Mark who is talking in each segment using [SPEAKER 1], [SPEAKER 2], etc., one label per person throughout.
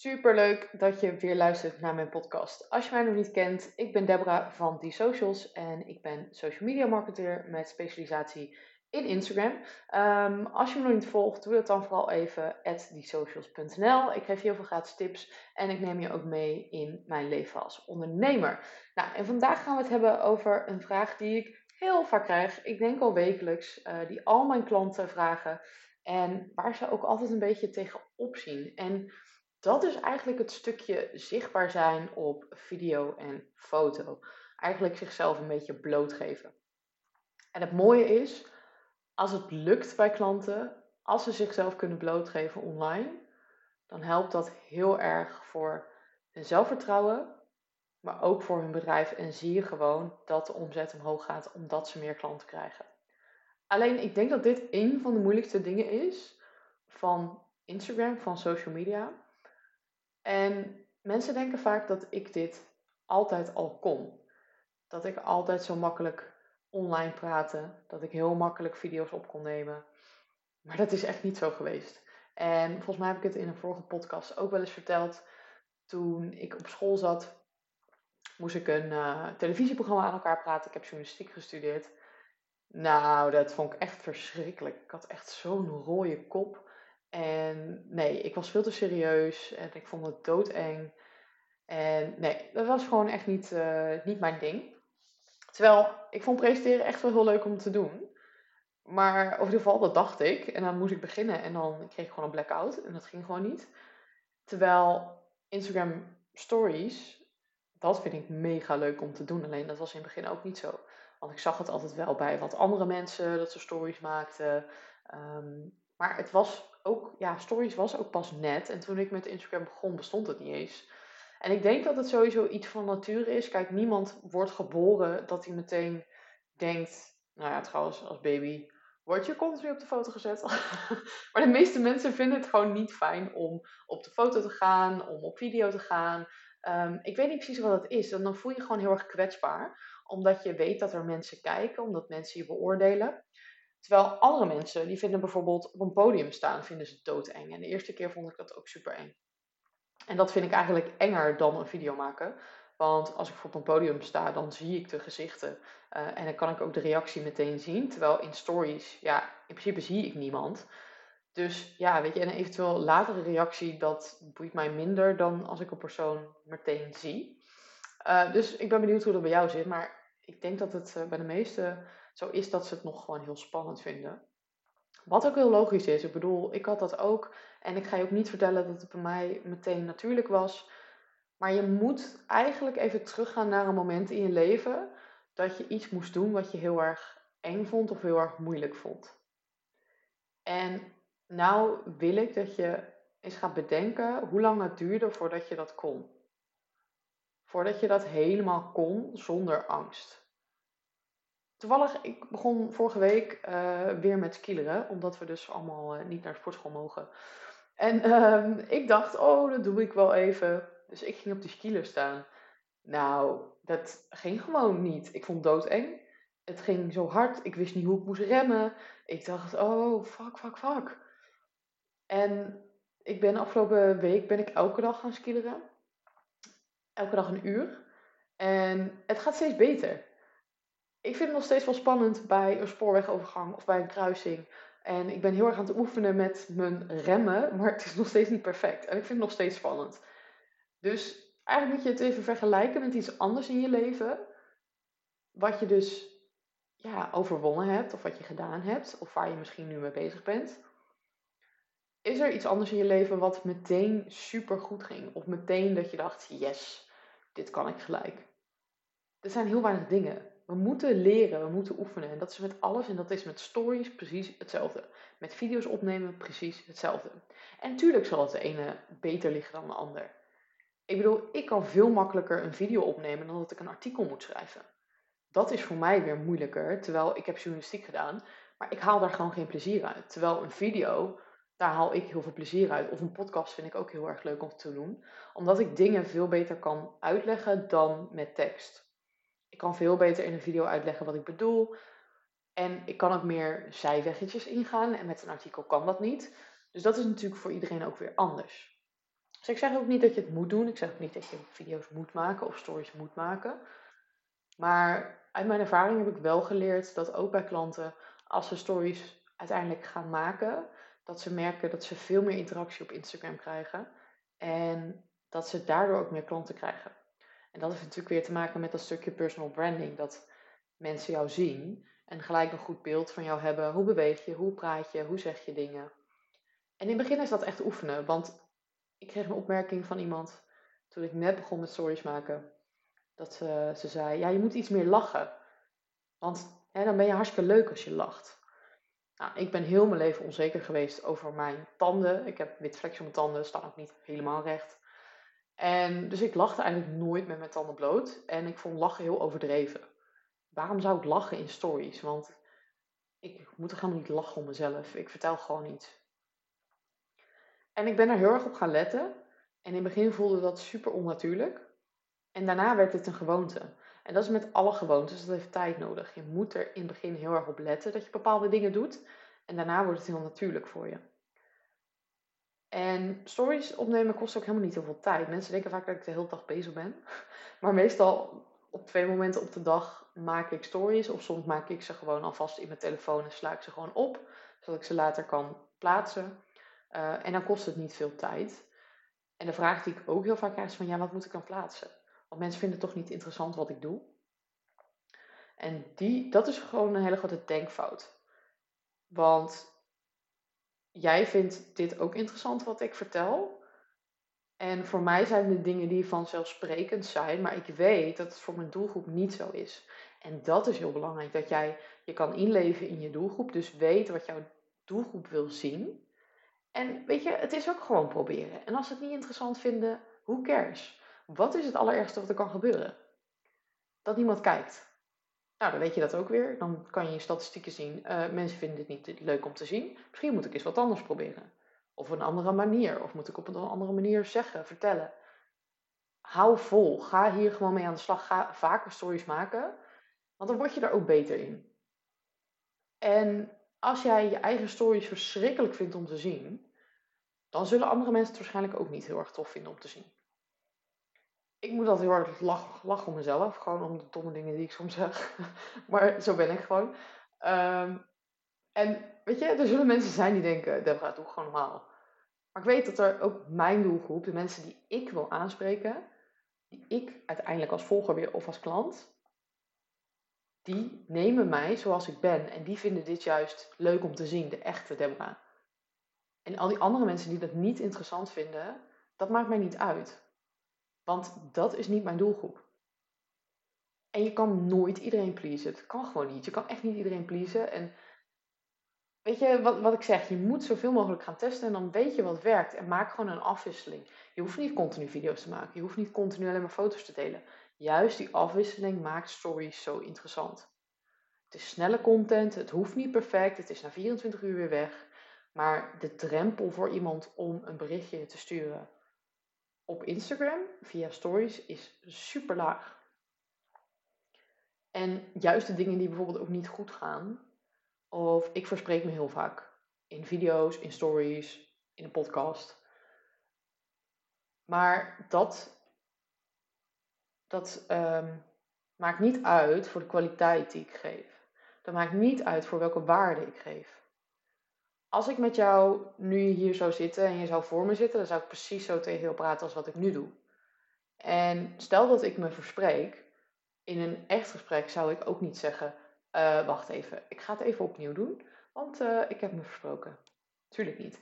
[SPEAKER 1] Super leuk dat je weer luistert naar mijn podcast. Als je mij nog niet kent, ik ben Deborah van The Socials en ik ben social media marketeer met specialisatie in Instagram. Ehm, als je me nog niet volgt, doe het dan vooral even at thesocials.nl. Ik geef heel veel gratis tips en ik neem je ook mee in mijn leven als ondernemer. Nou, en vandaag gaan we het hebben over een vraag die ik heel vaak krijg. Ik denk al wekelijks, uh, die al mijn klanten vragen en waar ze ook altijd een beetje tegen opzien. En dat is eigenlijk het stukje zichtbaar zijn op video en foto. Eigenlijk zichzelf een beetje blootgeven. En het mooie is, als het lukt bij klanten, als ze zichzelf kunnen blootgeven online, dan helpt dat heel erg voor hun zelfvertrouwen, maar ook voor hun bedrijf. En zie je gewoon dat de omzet omhoog gaat omdat ze meer klanten krijgen. Alleen ik denk dat dit een van de moeilijkste dingen is van Instagram, van social media. En mensen denken vaak dat ik dit altijd al kon. Dat ik altijd zo makkelijk online praatte, dat ik heel makkelijk video's op kon nemen. Maar dat is echt niet zo geweest. En volgens mij heb ik het in een vorige podcast ook wel eens verteld. Toen ik op school zat, moest ik een uh, televisieprogramma aan elkaar praten. Ik heb journalistiek gestudeerd. Nou, dat vond ik echt verschrikkelijk. Ik had echt zo'n rode kop. En nee, ik was veel te serieus en ik vond het doodeng. En nee, dat was gewoon echt niet, uh, niet mijn ding. Terwijl ik vond presenteren echt wel heel leuk om te doen. Maar ieder geval, dat dacht ik. En dan moest ik beginnen en dan kreeg ik gewoon een blackout. En dat ging gewoon niet. Terwijl Instagram Stories, dat vind ik mega leuk om te doen. Alleen dat was in het begin ook niet zo. Want ik zag het altijd wel bij wat andere mensen dat ze stories maakten. Um, maar het was ook, ja, stories was ook pas net. En toen ik met Instagram begon, bestond het niet eens. En ik denk dat het sowieso iets van nature is. Kijk, niemand wordt geboren dat hij meteen denkt, nou ja, trouwens, als baby word je continu op de foto gezet. maar de meeste mensen vinden het gewoon niet fijn om op de foto te gaan, om op video te gaan. Um, ik weet niet precies wat het is. Dan voel je je gewoon heel erg kwetsbaar. Omdat je weet dat er mensen kijken, omdat mensen je beoordelen. Terwijl andere mensen, die vinden bijvoorbeeld op een podium staan, vinden ze doodeng. En de eerste keer vond ik dat ook super eng. En dat vind ik eigenlijk enger dan een video maken. Want als ik op een podium sta, dan zie ik de gezichten. Uh, en dan kan ik ook de reactie meteen zien. Terwijl in stories, ja, in principe zie ik niemand. Dus ja, weet je, een eventueel latere reactie, dat boeit mij minder dan als ik een persoon meteen zie. Uh, dus ik ben benieuwd hoe dat bij jou zit. Maar ik denk dat het uh, bij de meeste zo is dat ze het nog gewoon heel spannend vinden. Wat ook heel logisch is. Ik bedoel, ik had dat ook. En ik ga je ook niet vertellen dat het bij mij meteen natuurlijk was. Maar je moet eigenlijk even teruggaan naar een moment in je leven dat je iets moest doen wat je heel erg eng vond of heel erg moeilijk vond. En nou wil ik dat je eens gaat bedenken hoe lang het duurde voordat je dat kon. Voordat je dat helemaal kon zonder angst. Toevallig, ik begon vorige week uh, weer met skileren, omdat we dus allemaal uh, niet naar sportschool mogen. En uh, ik dacht, oh, dat doe ik wel even. Dus ik ging op die skieler staan. Nou, dat ging gewoon niet. Ik vond het doodeng. Het ging zo hard. Ik wist niet hoe ik moest remmen. Ik dacht, oh, fuck, fuck, fuck. En ik ben afgelopen week ben ik elke dag gaan skileren. Elke dag een uur. En het gaat steeds beter ik vind het nog steeds wel spannend bij een spoorwegovergang of bij een kruising. En ik ben heel erg aan het oefenen met mijn remmen, maar het is nog steeds niet perfect. En ik vind het nog steeds spannend. Dus eigenlijk moet je het even vergelijken met iets anders in je leven. Wat je dus ja, overwonnen hebt, of wat je gedaan hebt, of waar je misschien nu mee bezig bent. Is er iets anders in je leven wat meteen super goed ging? Of meteen dat je dacht, yes, dit kan ik gelijk. Er zijn heel weinig dingen. We moeten leren, we moeten oefenen. En dat is met alles. En dat is met stories precies hetzelfde. Met video's opnemen precies hetzelfde. En tuurlijk zal het de ene beter liggen dan de ander. Ik bedoel, ik kan veel makkelijker een video opnemen dan dat ik een artikel moet schrijven. Dat is voor mij weer moeilijker, terwijl ik heb journalistiek gedaan. Maar ik haal daar gewoon geen plezier uit. Terwijl een video, daar haal ik heel veel plezier uit. Of een podcast vind ik ook heel erg leuk om te doen. Omdat ik dingen veel beter kan uitleggen dan met tekst. Kan veel beter in een video uitleggen wat ik bedoel. En ik kan ook meer zijweggetjes ingaan. En met een artikel kan dat niet. Dus dat is natuurlijk voor iedereen ook weer anders. Dus ik zeg ook niet dat je het moet doen. Ik zeg ook niet dat je video's moet maken of stories moet maken. Maar uit mijn ervaring heb ik wel geleerd dat ook bij klanten, als ze stories uiteindelijk gaan maken, dat ze merken dat ze veel meer interactie op Instagram krijgen. En dat ze daardoor ook meer klanten krijgen. En dat heeft natuurlijk weer te maken met dat stukje personal branding. Dat mensen jou zien en gelijk een goed beeld van jou hebben. Hoe beweeg je, hoe praat je, hoe zeg je dingen. En in het begin is dat echt oefenen. Want ik kreeg een opmerking van iemand toen ik net begon met stories maken. Dat ze, ze zei, ja je moet iets meer lachen. Want hè, dan ben je hartstikke leuk als je lacht. Nou, ik ben heel mijn leven onzeker geweest over mijn tanden. Ik heb wit vlekjes op mijn tanden, staan ook niet helemaal recht. En dus ik lachte eigenlijk nooit met mijn tanden bloot. En ik vond lachen heel overdreven. Waarom zou ik lachen in stories? Want ik moet er gewoon niet lachen om mezelf. Ik vertel gewoon iets. En ik ben er heel erg op gaan letten. En in het begin voelde dat super onnatuurlijk. En daarna werd het een gewoonte. En dat is met alle gewoontes, dat heeft tijd nodig. Je moet er in het begin heel erg op letten dat je bepaalde dingen doet. En daarna wordt het heel natuurlijk voor je. En stories opnemen kost ook helemaal niet heel veel tijd. Mensen denken vaak dat ik de hele dag bezig ben. Maar meestal op twee momenten op de dag maak ik stories. Of soms maak ik ze gewoon alvast in mijn telefoon en sla ik ze gewoon op. Zodat ik ze later kan plaatsen. Uh, en dan kost het niet veel tijd. En de vraag die ik ook heel vaak krijg is van ja, wat moet ik dan plaatsen? Want mensen vinden het toch niet interessant wat ik doe. En die, dat is gewoon een hele grote denkfout. Want jij vindt dit ook interessant wat ik vertel. En voor mij zijn de dingen die vanzelfsprekend zijn, maar ik weet dat het voor mijn doelgroep niet zo is. En dat is heel belangrijk, dat jij je kan inleven in je doelgroep, dus weet wat jouw doelgroep wil zien. En weet je, het is ook gewoon proberen. En als ze het niet interessant vinden, who cares? Wat is het allerergste wat er kan gebeuren? Dat niemand kijkt. Nou, dan weet je dat ook weer. Dan kan je in statistieken zien, uh, mensen vinden dit niet leuk om te zien. Misschien moet ik eens wat anders proberen. Of een andere manier. Of moet ik op een andere manier zeggen, vertellen. Hou vol. Ga hier gewoon mee aan de slag. Ga vaker stories maken. Want dan word je er ook beter in. En als jij je eigen stories verschrikkelijk vindt om te zien, dan zullen andere mensen het waarschijnlijk ook niet heel erg tof vinden om te zien ik moet altijd heel lachen, lachen om mezelf. Gewoon om de domme dingen die ik soms zeg. maar zo ben ik gewoon. Ehm, en weet je, er zullen mensen zijn die denken, Deborah, doe gewoon normaal. Maar ik weet dat er ook mijn doelgroep, de mensen die ik wil aanspreken, die ik uiteindelijk als volger weer of als klant, die nemen mij zoals ik ben. En die vinden dit juist leuk om te zien, de echte Deborah. En al die andere mensen die dat niet interessant vinden, dat maakt mij niet uit. Want dat is niet mijn doelgroep. En je kan nooit iedereen pleasen. Het kan gewoon niet. Je kan echt niet iedereen pleasen. En weet je wat, wat ik zeg? Je moet zoveel mogelijk gaan testen en dan weet je wat werkt. En maak gewoon een afwisseling. Je hoeft niet continu video's te maken. Je hoeft niet continu alleen maar foto's te delen. Juist die afwisseling maakt stories zo interessant. Het is snelle content. Het hoeft niet perfect. Het is na 24 uur weer weg. Maar de drempel voor iemand om een berichtje te sturen op Instagram via stories is super laag. En juist de dingen die bijvoorbeeld ook niet goed gaan, of ik verspreek me heel vaak in video's, in stories, in een podcast. Maar dat, dat ehm, maakt niet uit voor de kwaliteit die ik geef. Dat maakt niet uit voor welke waarde ik geef als ik met jou nu hier zou zitten en je zou voor me zitten, dan zou ik precies zo tegen jou praten als wat ik nu doe. En stel dat ik me verspreek, in een echt gesprek zou ik ook niet zeggen: uh, Wacht even, ik ga het even opnieuw doen, want uh, ik heb me versproken. Tuurlijk niet.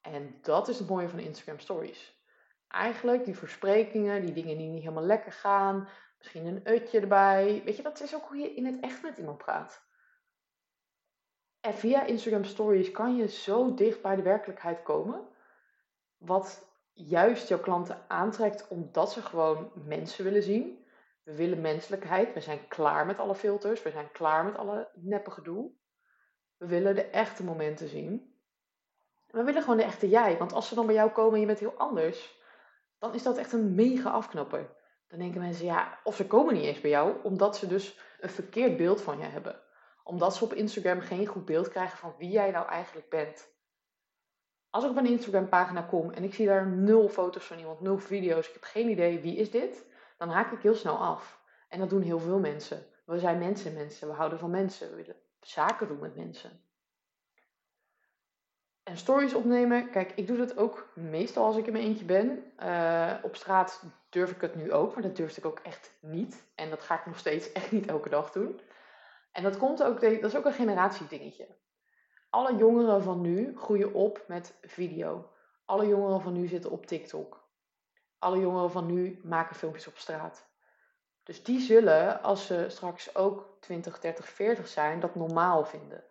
[SPEAKER 1] En dat is het mooie van Instagram Stories. Eigenlijk die versprekingen, die dingen die niet helemaal lekker gaan, misschien een utje erbij. Weet je, dat is ook hoe je in het echt met iemand praat. En via Instagram Stories kan je zo dicht bij de werkelijkheid komen. Wat juist jouw klanten aantrekt omdat ze gewoon mensen willen zien. We willen menselijkheid. We zijn klaar met alle filters. We zijn klaar met alle neppe gedoe. We willen de echte momenten zien. We willen gewoon de echte jij. Want als ze dan bij jou komen en je bent heel anders, dan is dat echt een mega afknapper. Dan denken mensen, ja, of ze komen niet eens bij jou, omdat ze dus een verkeerd beeld van je hebben omdat ze op Instagram geen goed beeld krijgen van wie jij nou eigenlijk bent. Als ik op een Instagram pagina kom en ik zie daar nul foto's van iemand, nul video's, ik heb geen idee wie is dit, dan haak ik heel snel af. En dat doen heel veel mensen. We zijn mensen, mensen. We houden van mensen. We willen zaken doen met mensen. En stories opnemen, kijk, ik doe dat ook meestal als ik in mijn eentje ben. Uh, op straat durf ik het nu ook, maar dat durfde ik ook echt niet. En dat ga ik nog steeds echt niet elke dag doen. En dat komt ook, dat is ook een generatiedingetje. Alle jongeren van nu groeien op met video. Alle jongeren van nu zitten op TikTok. Alle jongeren van nu maken filmpjes op straat. Dus die zullen, als ze straks ook 20, 30, 40 zijn, dat normaal vinden.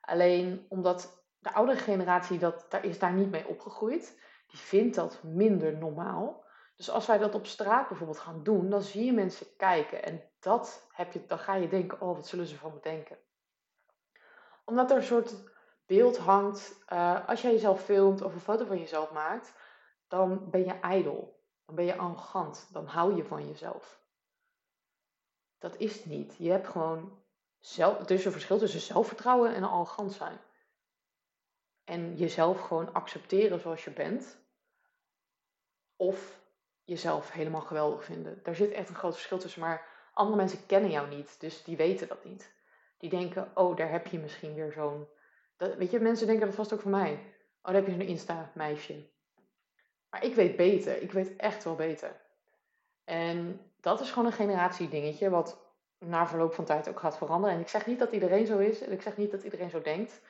[SPEAKER 1] Alleen omdat de oudere generatie dat, daar is daar niet mee opgegroeid, die vindt dat minder normaal. Dus als wij dat op straat bijvoorbeeld gaan doen, dan zie je mensen kijken. En dat heb je, dan ga je denken, oh, wat zullen ze van me denken? Omdat er een soort beeld hangt, uh, als jij jezelf filmt of een foto van jezelf maakt, dan ben je ijdel. Dan ben je arrogant. Dan hou je van jezelf. Dat is het niet. Je hebt gewoon zelf, er is een verschil tussen zelfvertrouwen en arrogant zijn. En jezelf gewoon accepteren zoals je bent. Of jezelf helemaal geweldig vinden. Daar zit echt een groot verschil tussen. Maar andere mensen kennen jou niet, dus die weten dat niet. Die denken, oh, daar heb je misschien weer zo'n... Weet je, mensen denken dat vast ook van mij. Oh, daar heb je zo'n Insta-meisje. Maar ik weet beter. Ik weet echt wel beter. En dat is gewoon een generatiedingetje wat na verloop van tijd ook gaat veranderen. En ik zeg niet dat iedereen zo is. En ik zeg niet dat iedereen zo denkt.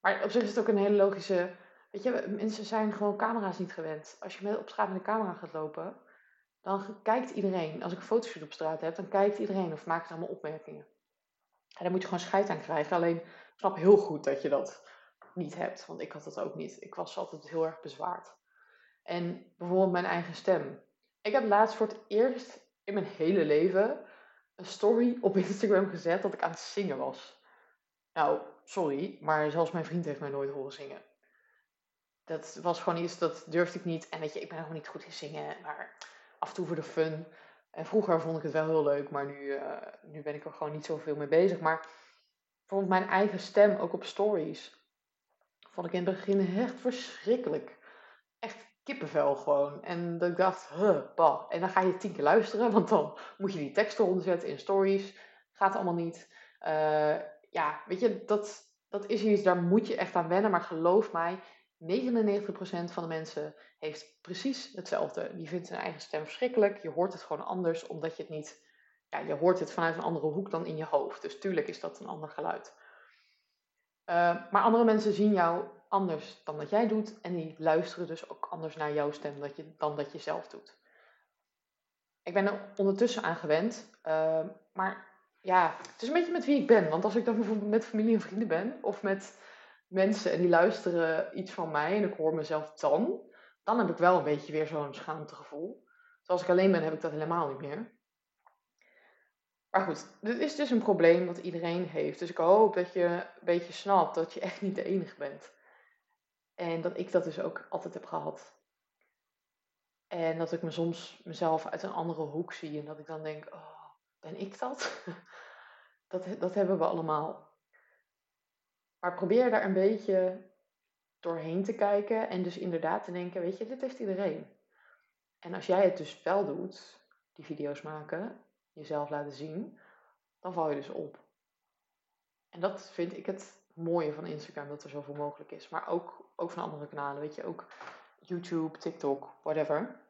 [SPEAKER 1] Maar op zich is het ook een hele logische. Weet je, mensen zijn gewoon camera's niet gewend. Als je met, op camera gaat lopen, dan kijkt iedereen. Als ik een fotoshoot op straat heb, dan kijkt iedereen of maakt allemaal opmerkingen. En daar moet je gewoon scheid aan krijgen. Alleen, ik snap heel goed dat je dat niet hebt. Want ik had dat ook niet. Ik was altijd heel erg bezwaard. En bijvoorbeeld mijn eigen stem. Ik heb laatst voor het eerst in mijn hele leven een story op Instagram gezet dat ik aan het zingen was. Nou, sorry, maar zelfs mijn vriend heeft mij nooit horen zingen. Dat was gewoon iets, dat durfde ik niet. En weet je, ik ben gewoon niet goed in zingen, maar af en toe voor de fun. En vroeger vond ik het wel heel leuk, maar nu, uh, nu ben ik er gewoon niet zoveel mee bezig. Maar bijvoorbeeld mijn eigen stem, ook op stories, vond ik in het begin echt verschrikkelijk. Echt kippenvel gewoon. En dat ik dacht, huh, bah. En dan ga je tien keer luisteren, want dan moet je die teksten onderzetten in stories. Gaat allemaal niet. Uh, ja, weet je, dat, dat is iets, daar moet je echt aan wennen. Maar geloof mij, 99% van de mensen heeft precies hetzelfde. Die vindt zijn eigen stem verschrikkelijk. Je hoort het gewoon anders, omdat je het niet... Ja, je hoort het vanuit een andere hoek dan in je hoofd. Dus tuurlijk is dat een ander geluid. Uh, maar andere mensen zien jou anders dan dat jij doet. En die luisteren dus ook anders naar jouw stem dat je, dan dat je zelf doet. Ik ben er ondertussen aan gewend. Uh, maar ja, het is een beetje met wie ik ben. Want als ik dan bijvoorbeeld met familie en vrienden ben, of met mensen en die luisteren iets van mij en ik hoor mezelf dan, dan heb ik wel een beetje weer zo'n schaamtegevoel. Terwijl als ik alleen ben, heb ik dat helemaal niet meer. Maar goed, dit is dus een probleem wat iedereen heeft. Dus ik hoop dat je een beetje snapt dat je echt niet de enige bent. En dat ik dat dus ook altijd heb gehad. En dat ik me soms mezelf uit een andere hoek zie en dat ik dan denk, oh, ben ik dat? dat? Dat hebben we allemaal. Maar probeer daar een beetje doorheen te kijken en dus inderdaad te denken, weet je, dit heeft iedereen. En als jij het dus wel doet, die video's maken, jezelf laten zien, dan val je dus op. En dat vind ik het mooie van Instagram, dat er zoveel mogelijk is. Maar ook, ook van andere kanalen, weet je, ook YouTube, TikTok, whatever.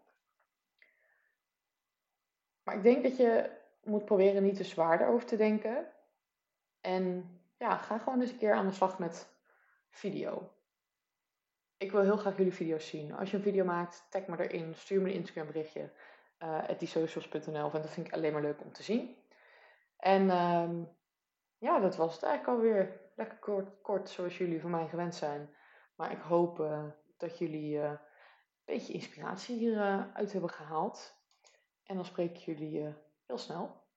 [SPEAKER 1] Maar ik denk dat je moet proberen niet te zwaar erover te denken. En ja, ga gewoon eens een keer aan de slag met video. Ik wil heel graag jullie video's zien. Als je een video maakt, tag me erin. Stuur me een Instagram berichtje. Uh, Want dat vind ik alleen maar leuk om te zien. En uh, ja, dat was het eigenlijk alweer. Lekker kort, kort zoals jullie van mij gewend zijn. Maar ik hoop uh, dat jullie uh, een beetje inspiratie hieruit uit hebben gehaald. En dan spreek ik jullie heel snel.